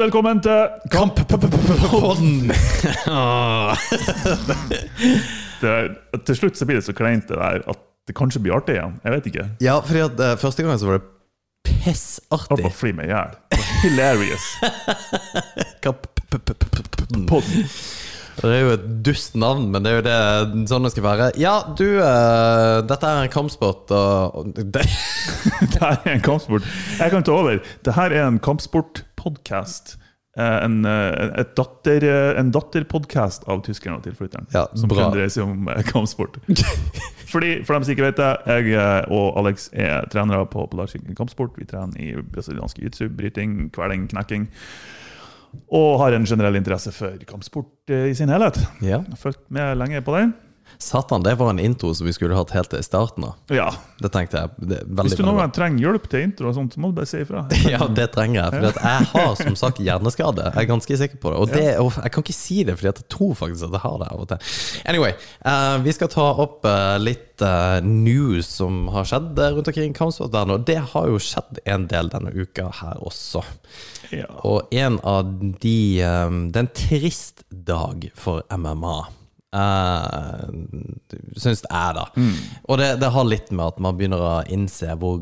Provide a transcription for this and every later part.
Velkommen til Kamp-podden! er, Til slutt så blir det så kleint det der at det kanskje blir artig igjen. Jeg vet ikke. ja, at eh, første gang så var det pissartig. Bare fly meg i hjel. Hilarious. Kamp-podden. Det er jo et dust navn, men det er jo det sånn det skal være. Ja, du, uh, dette er en kampsport, og og det, Det er en kampsport. Jeg kan ta over. Det her er en kampsportpodkast. En, eh, et datter, eh, en datterpodkast av tyskerne og tilflytteren. Ja, som bra. kun dreier seg om eh, kampsport. Fordi, For dem som ikke vet det, jeg eh, og Alex er trenere på Polarsirkelen kampsport. Vi trener i brasiliansk jiu-jitsu, bryting, kveling, knekking. Og har en generell interesse for kampsport eh, i sin helhet. ja. Fulgt med lenge på den. Satan, det var en intro som vi skulle hatt helt til starten av. Ja. Det tenkte jeg. Det Hvis du noen gang trenger hjelp til intro, og sånt, så må du bare si ifra. Ja, det trenger jeg. For jeg har som sagt hjerneskade. Jeg er ganske sikker på det. Og det, og jeg kan ikke si det, for jeg tror faktisk at jeg har det av og til. Anyway, uh, vi skal ta opp uh, litt uh, news som har skjedd rundt omkring i kampsportverdenen. Og det har jo skjedd en del denne uka her også. Ja. Og en av de um, Det er en trist dag for MMA. Uh, syns det er, da. Og det, det har litt med at man begynner å innse hvor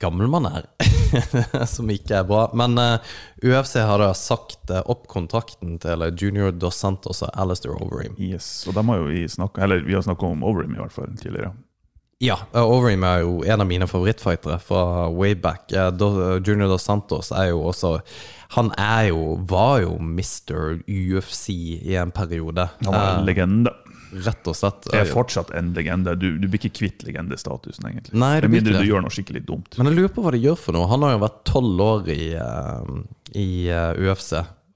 gammel man er. Som ikke er bra. Men uh, UFC har da sagt uh, opp kontrakten til Junior Dos Santos og Alistair Overeem. Yes, og de har jo vi snakket, eller vi har snakka om Overeem i hvert fall tidligere. Ja, uh, Overeem er jo en av mine favorittfightere fra way back. Uh, uh, Junior Dos Santos er jo også Han er jo, var jo Mr. UFC i en periode. Han var en Uh, legende. rett og slett. Er fortsatt en legende. Du, du blir ikke kvitt legendestatusen, egentlig. Nei, det Med mindre du gjør noe skikkelig dumt. Men jeg lurer på hva det gjør for noe. Han har jo vært tolv år i, i UFC.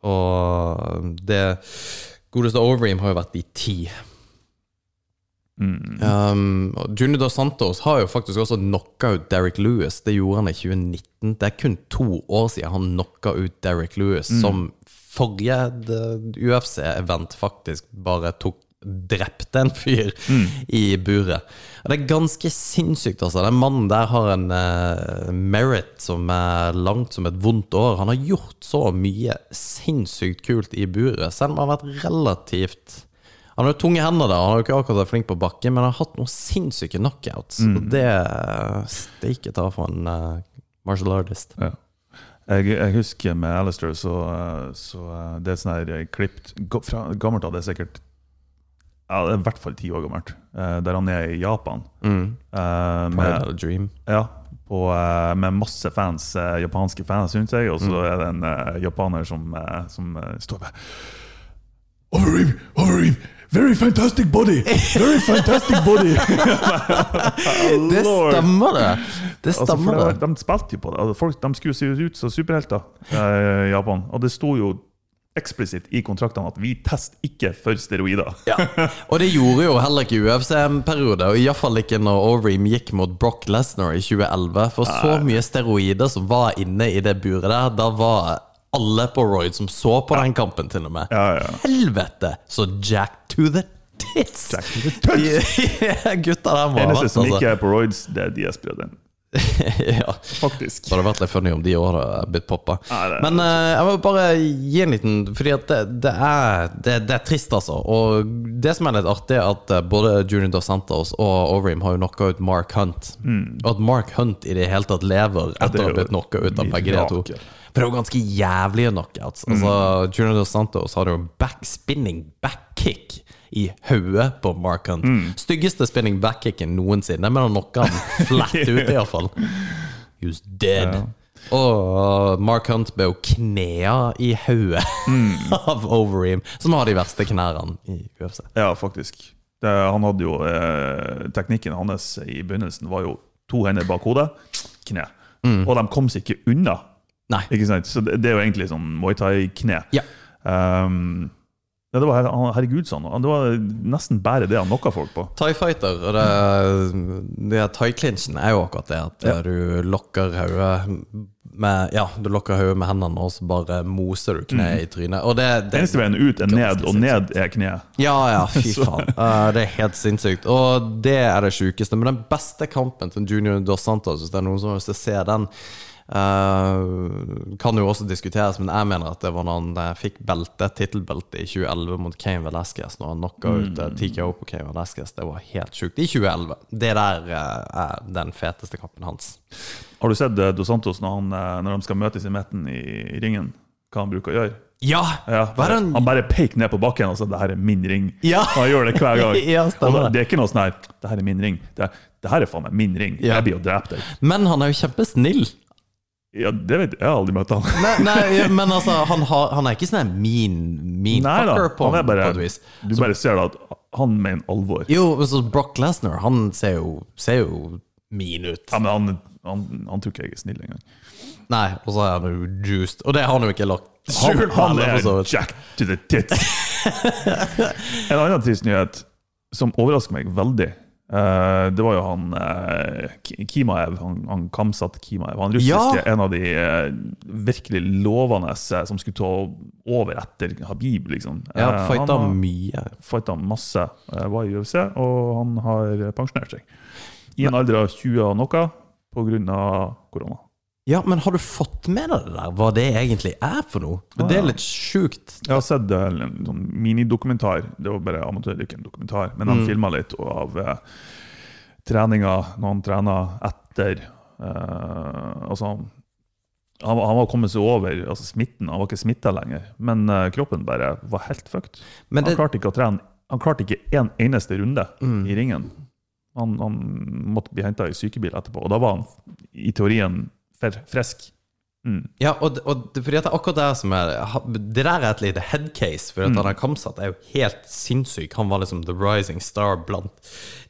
Og det godeste Overeem har jo vært i ti. Mm. Um, Junior Dos Santos har jo faktisk også knocka ut Derek Lewis. Det gjorde han i 2019. Det er kun to år siden han knocka ut Derek Lewis, som forrige UFC-event faktisk bare tok Drepte en fyr i buret. Det er ganske sinnssykt, altså. Den mannen der har en uh, merit som er langt som et vondt år. Han har gjort så mye sinnssykt kult i buret, selv om han har vært relativt han har tunge hender da. han har jo ikke akkurat vært flink på bakken, men han har hatt noen sinnssyke knockouts. Og det steike ta for en uh, martial artist. Ja. Jeg, jeg husker med Alistair, så, eh, så eh, det er sånn her klipt fra gammelt av, det er sikkert ja, det er i hvert fall ti år gammelt, der han er i Japan. Mm. med, dream. ja, på, med masse fans, japanske fans syns jeg. og så er det en japaner som, som står med Overeem, Overeem, very fantastic body! Very fantastic body! Det stemmer, det! Det Altså, stemmer, det var, det. de spilte jo på det. Altså, folk, de skulle se ut som superhelter eh, i Japan. Og det sto jo eksplisitt i kontraktene at vi tester ikke for steroider. Ja. Og det gjorde jo heller ikke UFC en periode, og iallfall ikke når Overeem gikk mot Brock Lesnar i 2011. For så mye steroider som var inne i det buret der, da var alle på Royd som så på den kampen, til og med. Ja, ja. Helvete, så jack to the tits! Jack to the tits. De Gutta der må ha Eneste som altså. ikke er på Royds, det er DS-brødrene. ja. Faktisk. Det hadde vært litt funny om de åra blitt poppa. Men eh, jeg må bare gi en liten Fordi at det, det, er, det, det er trist, altså. Og det som er litt artig, er at eh, både Junior Dos Santos og Overeem har jo knocka ut Mark Hunt. Og at Mark Hunt i det hele tatt lever Mm. etter å ha blitt knocka ut av begge de to. For det er jo ganske jævlige knockouts. Altså, Mm. Junior Dos Santos hadde jo backspinning backkick i hodet på Mark Hunt. Mm. Styggeste spinning backkicken noensinne, men han knocka han flatt ut, iallfall. He was dead. Og Mark Hunt ble jo knea i hodet Mm. av Overeem, som har de verste knærne i UFC. Ja, faktisk. Det, han hadde jo eh, Teknikken hans i begynnelsen var jo to hender bak hodet, kne. Og de kom seg ikke unna. Nei. Ikke sant? Så det, det er jo egentlig sånn Muay Thai-kne. Ja. Um, ja, det var, her- herregud, sånn. Det var nesten bare det han knocka folk på. Thai fighter og det, det thai-clinchen er jo akkurat det at Ja. du lokker hodet med Ja, du lokker hodet med hendene, og så bare moser du kneet i trynet. Og det, det Eneste veien ut er ned, og ned er kneet. Ja, ja, fy faen. uh, det er helt sinnssykt. Og det er det sjukeste. Men den beste kampen til Junior Dos Santos, hvis det er noen som å se den Eh, kan jo også diskuteres, men jeg mener at det var når han fikk belte, tittelbelte i 2011 mot Kane Velasquez, når han knocka ut eh, TKO på Kane Velasquez. Det var helt sjukt. I 2011. Det der uh, er den feteste kampen hans. Har du sett eh, Dos Santos når, han, når de skal møtes i midten i, i ringen? Hva han bruker å gjøre? Ja! Ja, er han... han bare peker ned på bakken og sier 'det her er min ring'. Ja. Han gjør det hver gang. Ja, og det. er ikke noe sånn her 'det her er min ring'. Det, det her er faen meg min ring. Jeg blir jo drept. Men han er jo kjempesnill. Ja, det vet jeg. Jeg har aldri møtt han. Nei, nei, men altså, han, har, han er ikke sånn mean, mean Nei da, fucker på, han er bare, på et vis. du bare ser da at han mener alvor. Jo, men så Brock Lesnar, han ser jo, ser jo mean ut. Ja, men han, han, han tror ikke jeg er snill engang. Nei, og så er han jo juiced. Og det har han jo ikke lagt skjul på. han han er jack to the tits. en annen trist nyhet som overrasker meg veldig, eh, det var jo han uh, Kimaev, han, han Kamsat Kimaev. Han russiske, Ja. en av de uh, virkelig lovende som skulle ta over etter Habib, liksom. Ja, fighta mye. fighta masse, var i UFC, og han har pensjonert seg. I en alder av 20 og noe, pga. korona. Ja, men har du fått med deg det der, hva det egentlig er for noe? For Ah, det er litt sjukt. Jeg har sett eh, en sånn minidokumentar. Det var bare amatørrykken dokumentar, men han Mm. filma litt av eh, treninga når han trener etter eh, Altså han, han, han var kommet seg over altså smitten, han var ikke smitta lenger, men eh, kroppen bare var helt fucked. Det, Han klarte ikke å trene Han klarte ikke en eneste runde Mm. i ringen. Han, han måtte bli henta i sykebil etterpå, og da var han i teorien fer, frisk. Mm. Ja, og, og fordi at det er akkurat det som er Det der er et lite headcase, for at Mm. han Kamsat er jo helt sinnssyk. Han var liksom the rising star blant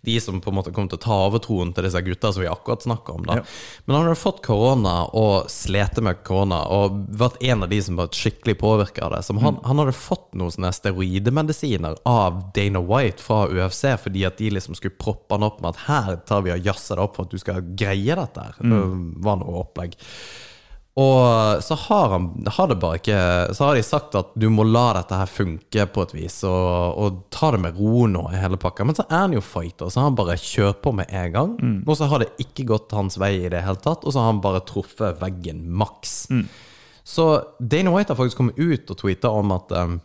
de som på en måte kom til å ta overtroen til disse gutta som vi akkurat snakka om. da Ja. Men han hadde fått korona og slet med korona og vært en av de som var skikkelig påvirka av det. Som han, han hadde fått noen sånne steroidemedisiner av Dana White fra UFC fordi at de liksom skulle proppe han opp med at her tar vi og jazzer det opp for at du skal greie dette her. Det var noe opplegg. Og så har, han, har det bare ikke Så har de sagt at du må la dette her funke på et vis, og, og ta det med ro nå i hele pakka. Men så er han jo fighter, så han bare kjører på med en gang. Og så har det ikke gått hans vei i det hele tatt, og så har han bare truffet veggen maks. Så Dana White har faktisk kommet ut og tweeta om at um,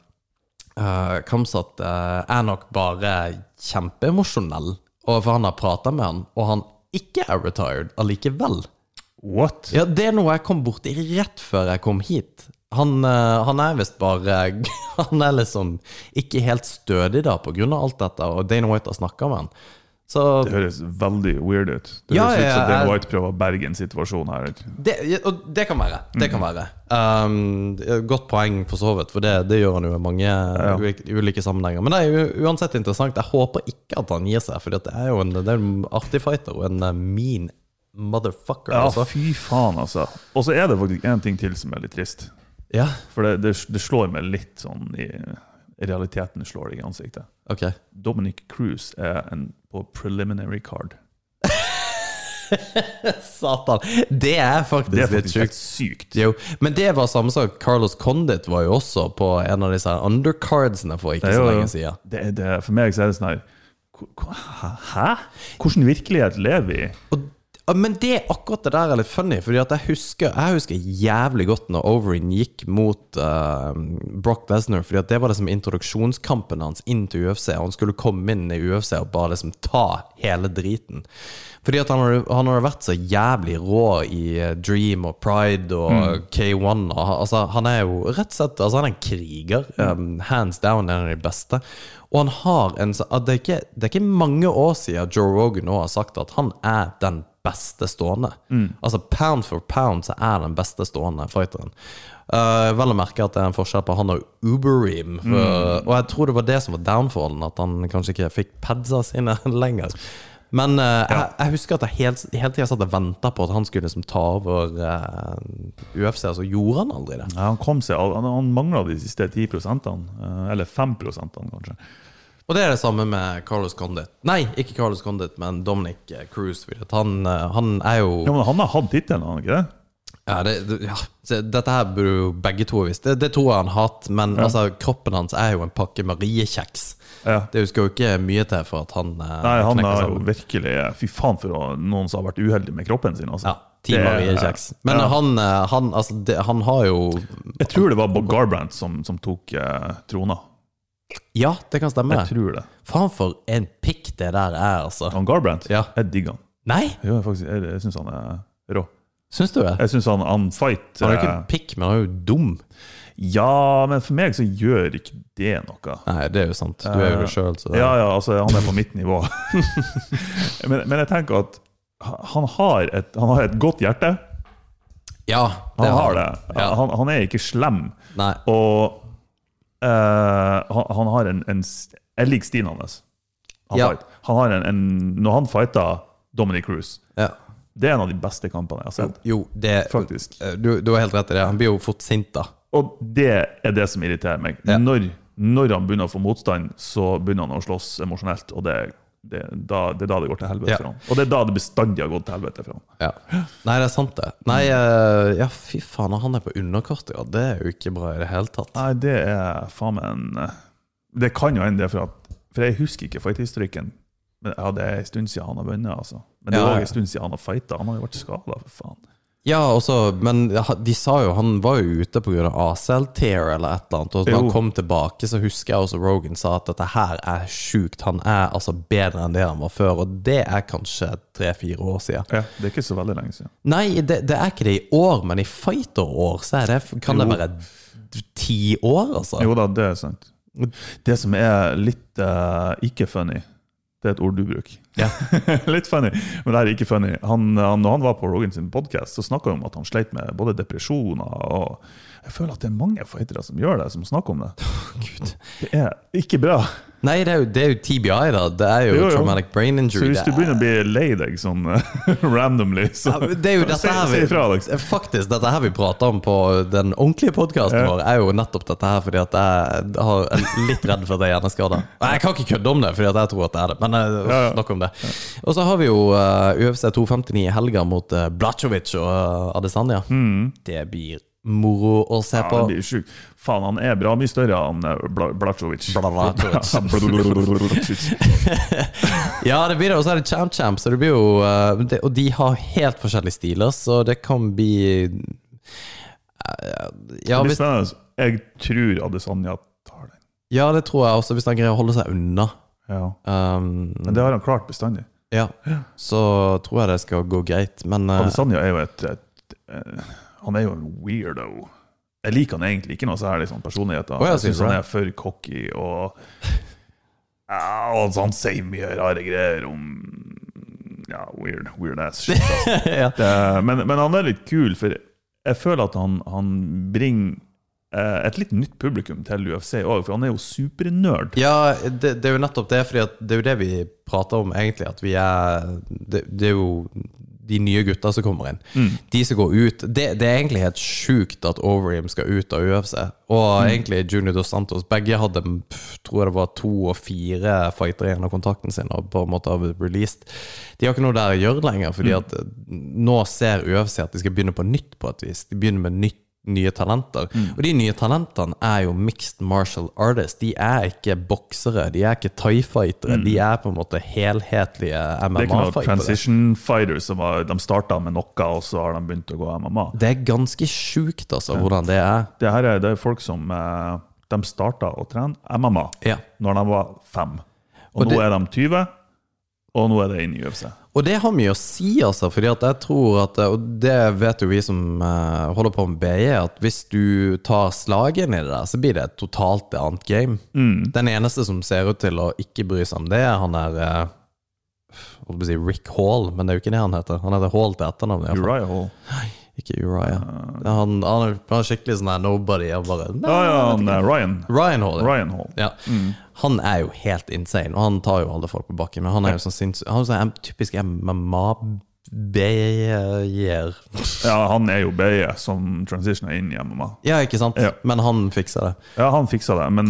uh, Kamsat uh, er nok bare kjempeemosjonell, for han har prata med han, og han ikke er retired allikevel. What? Ja, det er noe jeg kom borti rett før jeg kom hit. Han, eh, han er visst bare Han er liksom ikke helt stødig da, på grunn av alt dette, og Dana White har snakka med han. Så Det høres veldig weird ut. Det Ja, høres ut som ja, Dana White prøver å berge en situasjon her. det, og det kan være. Det kan være. Um, godt poeng, for så vidt, for det, det gjør han jo i mange ulike, ulike sammenhenger. Men det er jo uansett interessant. Jeg håper ikke at han gir seg, for det er jo en, det er en artig fighter og en eh, mean motherfucker. Ja, altså. fy faen, altså. Og så er det faktisk en ting til som er litt trist. ja, For det, det, det slår meg litt sånn i Realiteten slår deg i ansiktet. ok. Dominic Cruise er en på preliminary card. Satan. Det er faktisk Det er faktisk litt sykt. Jo, men det var samme sak. Carlos Condit var jo også på en av disse undercardsene for ikke er så lenge siden. Det, det, for meg så er det sånn her Hæ? Hvordan virkelighet lever vi i? Og, men det akkurat det der er litt funny, Fordi at jeg husker, jeg husker jævlig godt når Overeen gikk mot uh, Brock Lesnar. Fordi at det var liksom introduksjonskampen hans inn til UFC. Han skulle komme inn i UFC og bare liksom ta hele driten. Fordi at han har han vært så jævlig rå i eh, Dream og Pride og K1. Og, altså, han er jo rett og slett altså, Han er en kriger. um, hands down en av de beste. Og han har en det, er ikke, det er ikke mange år siden Joe Rogan nå har sagt at han er den beste stående. Altså pound for pound så er den beste stående fighteren. Uh, vel å merke at det er en forskjell på han og Ubeream. Mm. Og jeg tror det var det som var downfallen, at han kanskje ikke fikk padsa sine lenger. Men uh, jeg, jeg husker at jeg helt, hele tida satt og venta på at han skulle liksom ta over uh, UFC, og så gjorde han aldri det. Ja, han kom seg, han, han mangla de siste 10 uh, eller 5% kanskje. Og det er det samme med Carlos Condit. Nei, ikke Carlos Condit, men Dominic Cruise. Han, eh, han er jo Ja, men han har hatt tittelen, har han ikke det? Ja, det, ja. Dette her burde jo begge to visst. Det, det tror jeg han har hatt, men altså, kroppen hans er jo en pakke Mariekjeks. Ja. Det skal jo ikke mye til for at han eh, Nei, han er har jo virkelig Fy faen for noen som har vært uheldig med kroppen sin. Altså. Ja, Team Marie-kjeks. Men ja. han, eh, han, altså, det, han har jo Jeg tror det var Bob Garbrandt som, som tok eh, trona. Ja, det kan stemme. Jeg tror det. Faen for en pikk det der er, altså. Han Garbrandt, Ja. jeg digger han. Nei, Jo, faktisk, jeg, jeg syns han er rå. syns du det? Jeg syns han, han fight Han er ikke eh, pikk, men han er jo dum. Ja, men for meg så gjør ikke det noe. Nei, det er jo sant. Du er jo det sjøl, så det Ja, ja, altså han er på mitt nivå. men, men jeg tenker at han har et, han har et godt hjerte. Ja, Han har det. Ja. Han, han er ikke slem. Nei. Og eh, han, han har en, en Jeg liker stilen hans. Han, Ja. han har en, en Når han fighter Dominic Cruz, Ja. det er en av de beste kampene jeg har sett. Jo, det Faktisk. Eh, Du, du har helt rett i det. Han blir jo fort sint, da. Og det er det som irriterer meg. Ja. Når, når han begynner å få motstand, så begynner han å slåss emosjonelt. Og det, det, da, det er da det går til helvete Ja. for han. Og det er da det bestandig har gått til helvete for han. Ja. Nei, det er sant, det. Nei, eh, ja, fy faen, han er på underkortet, ja, det er jo ikke bra i det hele tatt. Nei, det er faen meg en Det kan jo hende det, for, at, for jeg husker ikke fight-historikken. Men ja, Det er en stund siden han har vunnet, altså. Men det er òg ja. en stund siden han har fighta. Han har jo vært skada, for faen. Ja, også, men de sa jo Han var jo ute pga. ACL-tear eller et eller annet. Og da han kom tilbake, så husker jeg også Rogan sa at dette her er sjukt. Han er altså bedre enn det han var før, og det er kanskje tre-fire år siden. Ja, Det er ikke så veldig lenge siden. Nei, det, det er ikke det i år, men i fighter-år så det Kan det være ti år, altså? Jo da, det er sant. Det som er litt uh, ikke funny, det er et ord du bruker. Ja. litt funny, men det er ikke funny. Han, han, når han var på Rogan sin podkast, snakka han om at han sleit med både depresjoner og Jeg føler at det er mange fightere som gjør det, som snakker om det. Gud. Det er ikke bra. Nei, det er, jo, det er jo TBI, da. Det er jo, Jo, jo. traumatic brain injury. Så hvis du er- begynner å bli lei deg sånn randomly, så Ja, det er jo dette her vi, ifra, liksom. Faktisk, dette her vi prater om på den ordentlige podkasten Ja. vår, er jo nettopp dette her fordi at jeg har litt redd for at jeg er hjerneskada. Jeg kan ikke kødde om det, fordi at jeg tror at det er det. Men uh, nok om det. Og så har vi jo uh, UFC 259 i helga mot uh, Blacovic og uh, Adesanya. Det blir moro å se på. Ja, det blir sjukt. Faen, han er bra mye større enn eh, Bla- Blachowicz. Ja, det blir det. Og så er det Champ Champ, så det blir jo eh, Og de har helt forskjellige stiler, så det kan bli eh, Ja, hvis. Jeg tror Adesanya tar den. ja, det tror jeg også, hvis han greier å holde seg unna. Ja. Um, Men det har han klart bestandig. ja, så tror jeg det skal gå greit. Men eh, Adesanya er jo et, et, eh, Han er jo en weirdo. Jeg liker han egentlig ikke noe særlig sånn personlighet. da. jeg, jeg syns han er for cocky og ja, og Han sier mye rare greier om ja, weird, weird ass shit. Altså. ja. Det, men, men han er litt kul, for jeg føler at han, han bringer eh, et litt nytt publikum til UFC òg, for han er jo supernerd. Ja, det, det er jo nettopp det, for det er jo det vi prater om egentlig. At vi er Det, det er jo de nye gutta som kommer inn. De som går ut det, det er egentlig helt sjukt at Overeem skal ut av UFC. Og egentlig Junior Dos Santos. Begge hadde tror det var to og fire fightere igjen av kontakten sin og på en måte har blitt released. De har ikke noe der å gjøre lenger, fordi at eh, nå ser UFC at de skal begynne på nytt på et vis. De begynner med nytt nye talenter. Og de nye talentene er jo mixed martial artists. De er ikke boksere, de er ikke thai-fightere. De er på en måte helhetlige MMA-fightere. Det er ikke noe transition fighters som var, de starta med noe, og så har de begynt å gå MMA. Det er ganske sjukt, altså, hvordan det er. Det her er, det er folk som eh, De starta å trene MMA Ja. når de var fem. Og, Og nå det- er de 20, og nå er det inn i UFC. Og det har mye å si, altså, fordi at jeg tror at Og det vet jo vi som eh, holder på med BI, at hvis du tar slaget inn i det der, så blir det et totalt annet game. Den eneste som ser ut til å ikke bry seg om det, er han der eh, holdt på å si Rick Hall, men det er jo ikke det han heter. Han heter Hall til etternavn. Uriah Hall. Ikke Uriah. Er Han, han, er, skikkelig sånn her nobody. Og bare, Ja, ja, han, Ryan. Ryan Hall. Ryan Hall. Ja. Han er jo helt insane, og han tar jo alle folk på bakken. Men han er jo sånn sinns... Han er sånn typisk MMA-beier. Ja, han er jo BE som transitioner inn i MMA. Ja, ikke sant? Ja. Men han fikser det. Ja, han fikser det, men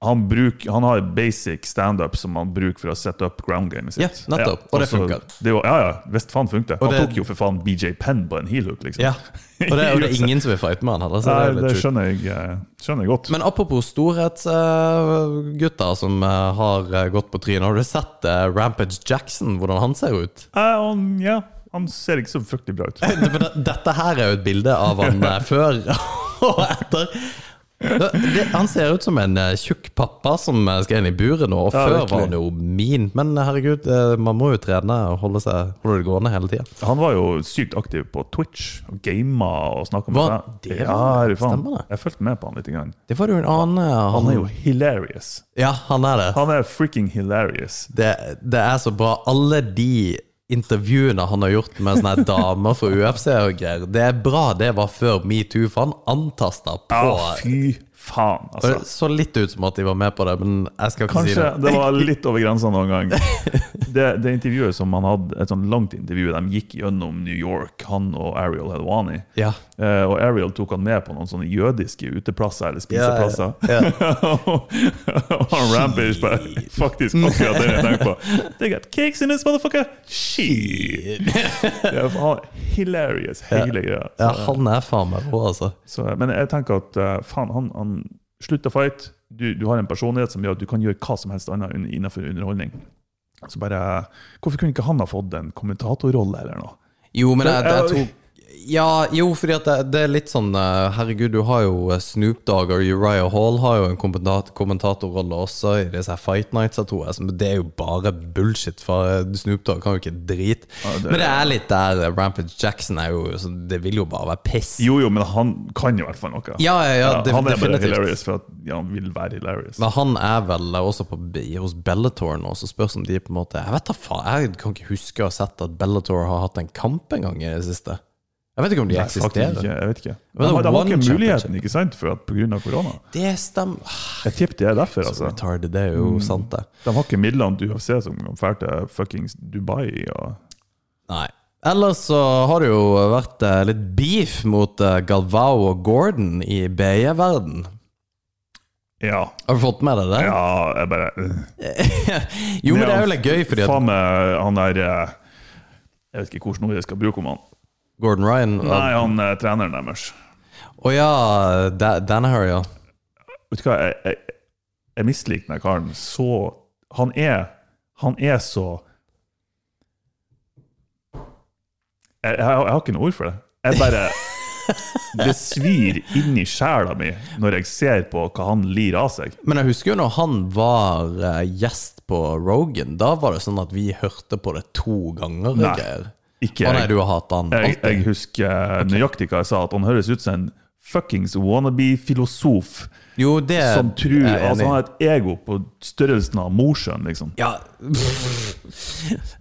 han, bruk, han har basic standup som han bruker for å sette opp ground gamet sitt. Ja, nettopp. Og det så funker. Det var, ja, ja, visst faen funker det. Han det- tok jo for faen BJ Penn på en heel hook, liksom. Ja. Og det, og det er ingen som vil fighte med han heller. Så det Nei, jo det skjønner jeg, eh, skjønner jeg godt. Men apropos storhetsgutter som uh, har eh, gått på trynet. Har du sett uh, Rampage Jackson, hvordan han ser ut? Uh, um, ja, Han ser ikke så fryktelig bra ut. Dette her er jo et bilde av han før og etter. Det, det, han ser ut som en eh, tjukk pappa som eh, skal inn i buret nå. Og Ja, før virkelig. var han jo min. Men herregud, eh, man må jo trene og holde, seg, holde det gående hele tida. Han var jo sykt aktiv på Twitch og gama og snakka med Hva? Det Ja, er stemmer det? Jeg fulgte med på han litt. Grann. Det var jo en annen han, Han er jo hilarious. Ja, han er det. Han er freaking hilarious. det. Det er så bra. Alle de intervjuene han har gjort med sånne damer fra UFC og greier, det er bra det var før metoo, for han antasta på Ja, faen, altså. Det så litt ut som at de var med på det, men jeg skal ikke Kanskje si det. Kanskje det var litt over grensa noen gang. Det, det intervjuet som han hadde, et sånn langt intervju, de gikk gjennom New York, han og Ariel Helwani. Ja. Eh, og Ariel tok han med på noen sånne jødiske uteplasser eller spiseplasser. Ja, og han Rampage bare Faktisk akkurat det jeg tenkte på. They got cakes in this motherfucker! Shit! Er faen hilarious, hele greia. ja, han er faen meg rå, altså. Så, men jeg tenker at eh, faen, han, han slutter å fight. Du, du har en personlighet som gjør at du kan gjøre hva som helst annet innenfor underholdning. Så bare, Hvorfor kunne ikke han ha fått en kommentatorrolle eller noe? Jo, men jeg, jeg jeg, Ja, jo, fordi at det, det er litt sånn eh, Herregud, du har jo eh, Snoop Dogg og Uriah Hall har jo en kommentat kommentatorrolle også i disse her Fight Nights, tror jeg. Det er jo bare bullshit, for eh, Snoop Dogg kan jo ikke drit. Ja, det- Men det er litt der Rampage Jackson er jo så Det vil jo bare være piss. Jo, jo, men han kan jo i hvert fall noe. Ja, ja, ja, det- han er bare definitivt. hilarious for at ja, han vil være hilarious. Men han er vel også på, hos Bellator nå, så spørs om de på en måte Jeg vet da faen, jeg kan ikke huske å ha sett at Bellator har hatt en kamp en gang i det siste. Jeg vet ikke om de Nei, eksisterer. ikke, jeg vet ikke. De, det har- de var ikke muligheten, ikke sant, for at pga. korona. Det stemmer. Jeg tipper det er derfor. Altså. retarded, det er jo sant, det. De har ikke midlene til UFC som kan dra til fuckings Dubai. Og... Nei. Ellers så har det jo vært eh, litt beef mot eh, Galvao og Gordon i BI-verden. Ja. Har du fått med deg det? ja, jeg bare øh. Jo, men det er jo litt gøy, fordi at Faen med han der eh, Jeg vet ikke hvilket ord jeg skal bruke om han. Gordon Ryan Nei, han er treneren deres. Å ja, Da- Danaher, ja. Vet du hva, jeg, jeg, jeg misliker den karen så Han er Han er så jeg, jeg, har- jeg har ikke noe ord for det. Jeg bare Det svir inni sjela mi når jeg ser på hva han lir av seg. Men jeg husker jo når han var eh, gjest på Rogan, da var det sånn at vi hørte på det to ganger. Nei, Ikke Å nei, jeg. du har hatt han Jeg, jeg husker nøyaktig hva jeg sa, at han høres ut som en fuckings wannabe-filosof Jo, det som tror er jeg altså. Han har et ego på størrelsen av Mosjøen, liksom. Ja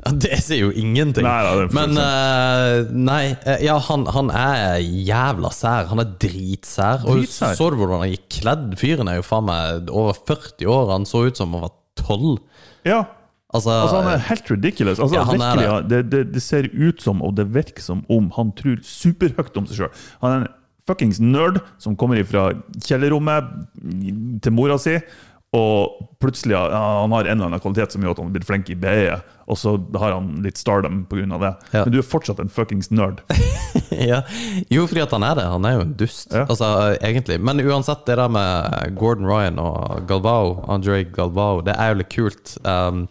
Ja, Det sier jo ingenting. Nei, da, er Men uh, Nei, eh, ja, han, han er jævla sær. Han er dritsær. Og Dritsær. så du hvordan han gikk kledd? Fyren er jo faen meg over 40 år. Han så ut som han var 12. Ja, Altså, altså Han er helt ridiculous. Altså, Ja, han er det. det. Det, det ser ut som, og det virker som om, han tror superhøyt om seg sjøl. Han er en fuckings nerd som kommer fra kjellerrommet til mora si, og plutselig ja, han har en eller annen kvalitet som gjør at han har blitt flink i BE, og så har han litt stardom pga. det. Ja. Men du er fortsatt en fuckings nerd. ja. Jo, fordi at han er det. Han er jo en dust, Ja. altså egentlig. Men uansett, det der med Gordon Ryan og Galvao, Andre Galvao, det er jo litt kult. Um,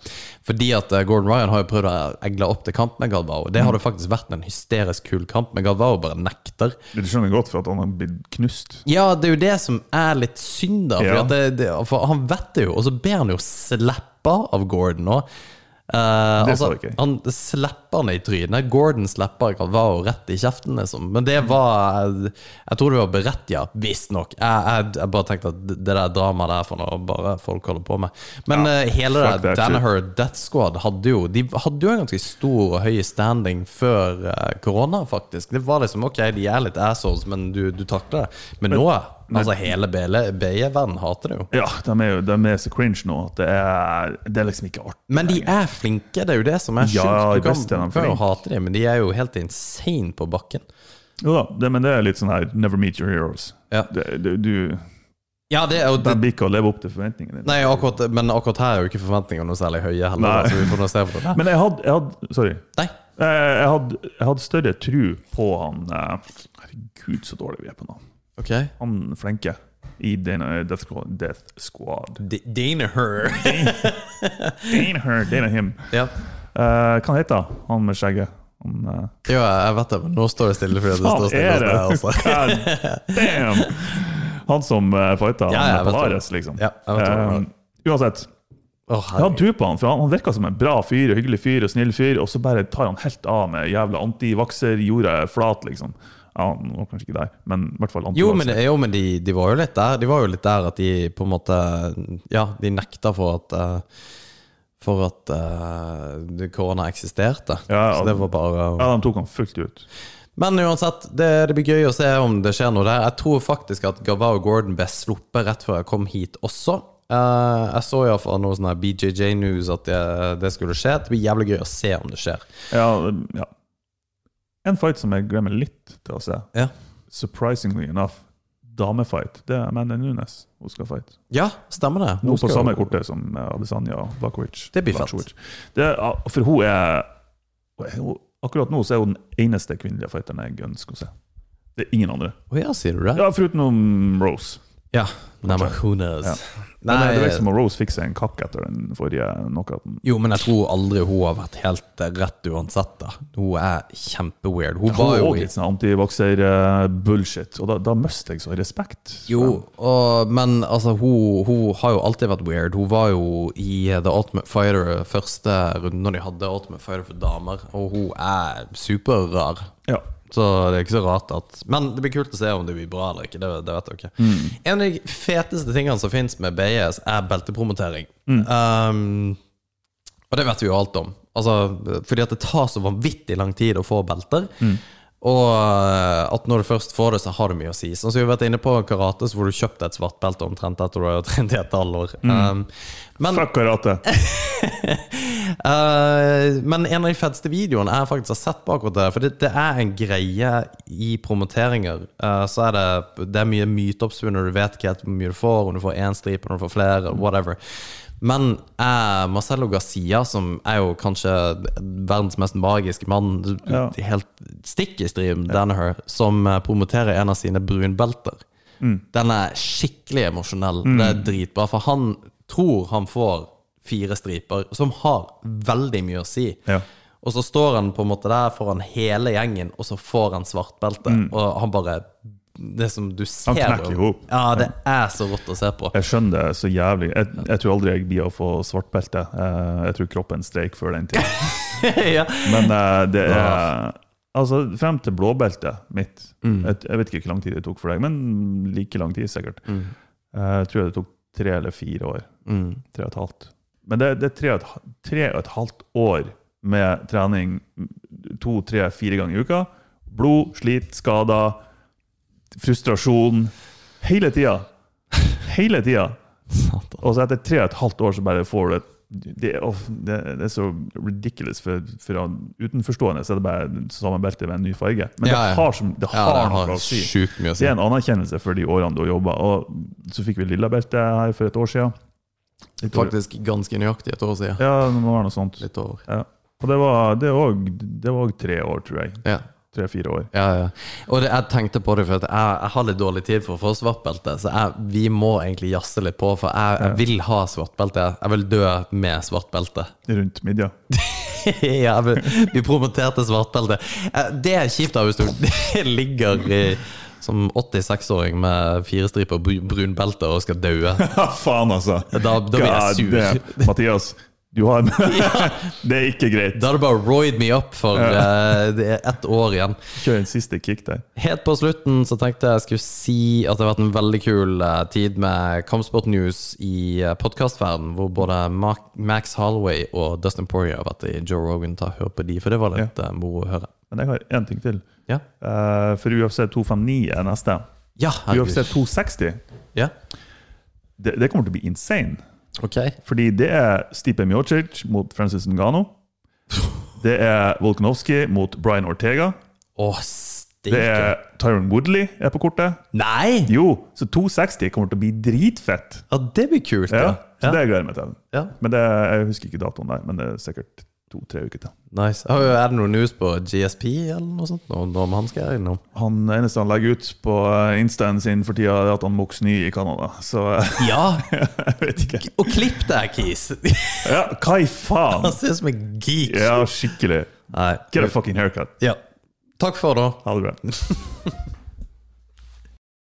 fordi at eh, Gordon Ryan har jo prøvd å egle opp til kamp med Galvao. Det hadde faktisk vært en hysterisk kul kamp, men Galvao bare nekter. Du skjønner godt for at han har blitt knust. Ja, det er jo det som er litt synd, da. For, Ja. det, det, for han vet det jo, og så ber han jo slappe av Gordon nå. Det altså, ikke han slipper han i trynet. Gordon slipper jo rett i kjeften, liksom. Men det var Jeg tror det var berettiget, visstnok. Jeg, jeg, jeg bare tenkte at det der dramaet der for noe bare folk holder på med. Men eh, hele det Danaher Death Squad hadde jo De hadde jo en ganske stor og høy standing før eh, korona, faktisk. Det var liksom ok, de er litt assholes, men du, du takler det. Men nå Altså, hele BI-verden hater det jo. Ja, de er jo de er så cringe nå at det er, det er liksom ikke artig. Men de er flinke, det er jo det som er sjukt. Ja, du kan de flinke. hate dem, men de er jo helt insane på bakken. Jo da, det, men det er litt sånn her Never meet your heroes. Ja. Det, det, du, Ja, det jo det, blir ikke å leve opp til forventningene. Nei, akkurat, men akkurat her er jo ikke forventningene noe særlig høye heller, så vi får noe se på det. Men jeg hadde, jeg hadde Sorry. Nei. Eh, Jeg hadde, jeg hadde større tro på han eh, Herregud, så dårlig vi er på nå. Ok. Han flenke i Dana Death Squad. Death Squad. Danaher. Dana her, Dana him. ja. Uh, hva heter han med skjegget? Han, uh, jo, jeg vet det, men nå står det stille fordi det står faen er det? Altså. Damn! Han som uh, fighta Ja, ja. Palares, liksom. Ja. Eh, uansett, Oh, jeg hadde tro på han, for han, han virka som en bra fyr, hyggelig fyr og snill fyr, og så bare tar han helt av med jævla antivakser, jorda er flat, liksom. Ja, nå kanskje ikke der, men i hvert fall Jo, men, jo, men de, de var jo litt der De var jo litt der at de på en måte Ja, de nekta for at eh, For at uh, korona eksisterte. Ja, Så det var bare Ja, de tok han fullt ut. Men uansett, det, det blir gøy å se om det skjer noe der. Jeg tror faktisk at Gavao Gordon ble sluppet rett før jeg kom hit også. Uh, jeg så iallfall noe sånn BJJ News at det, det skulle skje. Det blir jævlig gøy å se om det skjer. Ja, ja. En fight som jeg glemmer litt til å se, Ja, surprisingly enough, damefight. Det er Amanda Nunes hun skal fight. ja stemmer det. Nå Hun på samme kortet som eh, Adesanya og Det blir fett. Det, er- for hun er Akkurat nå så er hun den eneste kvinnelige fighteren jeg ønsker å se. Det er ingen andre. Oh, ja, sier du det? Ja, Foruten Rose. Ja. Knows? Ja. Nei, Men det virker som om Rose fikk seg en kakk etter den forrige knockouten. Jo, men jeg tror aldri hun har vært helt eh, rett uansett. da Hun er kjempeweird. Hun Hun var var jo litt sånn antivokser-bullshit, og da, da mister jeg så respekt. Jo, og, men altså, hun, hun har jo alltid vært weird. Hun var jo i The Ultimate Fighter første runden når de hadde Ultimate Fighter for damer, og hun er superrar. Ja. Så det er ikke så rart at Men det blir kult å se om det blir bra eller ikke. Det, det vet dere. ikke. En av de feteste tingene som fins med BS, er beltepromotering. Um, og det vet vi jo alt om. Altså, fordi at det tar så vanvittig lang tid å få belter. Og eh, at når du først får det, så har det mye å si. Sånn som vi har vært inne på karate, så får du kjøpt et svart belte omtrent etter du har trent i et halvår. Um, men Fuck karate. Eh, men en av de feteste videoene jeg faktisk har sett på akkurat det, for det, det er en greie i promoteringer. Uh, så er det, det er mye myteoppspunnet, du vet ikke helt hvor mye du får, om du får én stripe, om du får flere, whatever. Men er Marcello Garcia, som er jo kanskje verdens mest magiske mann, Ja. helt stikk i strid med Danaher, som eh, promoterer en av sine brunbelter. Den er skikkelig emosjonell. Det er dritbra, for han tror han får fire striper, som har veldig mye å si. Ja. Og så står han på en måte der foran hele gjengen, og så får han svartbelte. Og han bare Det som du ser Han knekker i ihop. Ja, det er så rått å se på. Jeg skjønner det så jævlig. Jeg, jeg tror aldri jeg blir å få svartbelte. Eh, Jeg tror kroppen streik før den tid. ja. Men eh, det er Altså, frem til blåbeltet mitt jeg, jeg vet ikke hvor lang tid det tok for deg, men like lang tid sikkert. Mm. Jeg tror det tok tre eller fire år. Mm. Tre og et halvt. Men det, det er tre og, et, tre og et halvt år med trening to, tre, fire ganger i uka. Blod, slit, skader, frustrasjon. Hele tida. Hele tida. Og så etter tre og et halvt år så bare får du et det, det, det er så ridiculous for, for utenforstående. Så er det bare samme belte med en ny farge. Men Ja, ja. det har, som, det Ja, har noe å si. å Det er en anerkjennelse for de årene du har jobba. Så fikk vi lilla belte her for et år siden. Faktisk ganske nøyaktig et år siden. Ja, det må være noe sånt. Litt over. Ja. Og det var det var det var tre år, tror jeg. Ja. Tre-fire år. Ja, ja. Og det, jeg tenkte på det, for jeg, jeg har litt dårlig tid for å få svartbelte. Så jeg, vi må egentlig jazze litt på, for jeg, jeg vil ha svartbelte. Jeg vil dø med svartbelte. Rundt midja. ja, vi promoterte svartbelte. Eh, Det er kjipt da hvis du ligger i, som 86-åring med fire striper brun belte og skal daue. Faen, altså! Da, da blir jeg sur. damn. Mathias, du har Det er ikke greit. Da er du bare roid me up for eh, det er ett år igjen. Kjør en siste kick der. Helt på slutten så tenkte jeg skulle si at det har vært en veldig kul eh, tid med Kampsport News i uh, podkastverden, hvor både Mark, Max Holloway og Dustin Poirier har vært i Joe Rogan. Ta Hør på de, for det var litt eh, moro å høre. Men jeg har én ting til. Ja, Uh, for UFC 259 er neste. ja UFC 260 Ja, det, det kommer til å bli insane. Okay. Fordi det er Stipe Mjocic mot Francis Ngano. Det er Volkanovski mot Brian Ortega. Oh, Det er Tyron Woodley er på kortet. Nei! Jo, så 260 kommer til å bli dritfett. Ja, det blir kult, Ja, ja. så det gleder jeg meg til. ja. Men det, Jeg husker ikke datoen der, men det er sikkert to-tre uker til. Nice. Er det noe news på GSP eller noe sånt? Noe om han skal innom? Han eneste han legger ut på eh, instaen sin for tida, er at han må sny i Canada. Så eh, Ja! jeg vet ikke. Og klipp deg, Kis! Ja, hva i faen? Han ser ut som en geek. Ja, skikkelig. Nei. Get a fucking haircut. Ja. Takk for det. Ha det bra.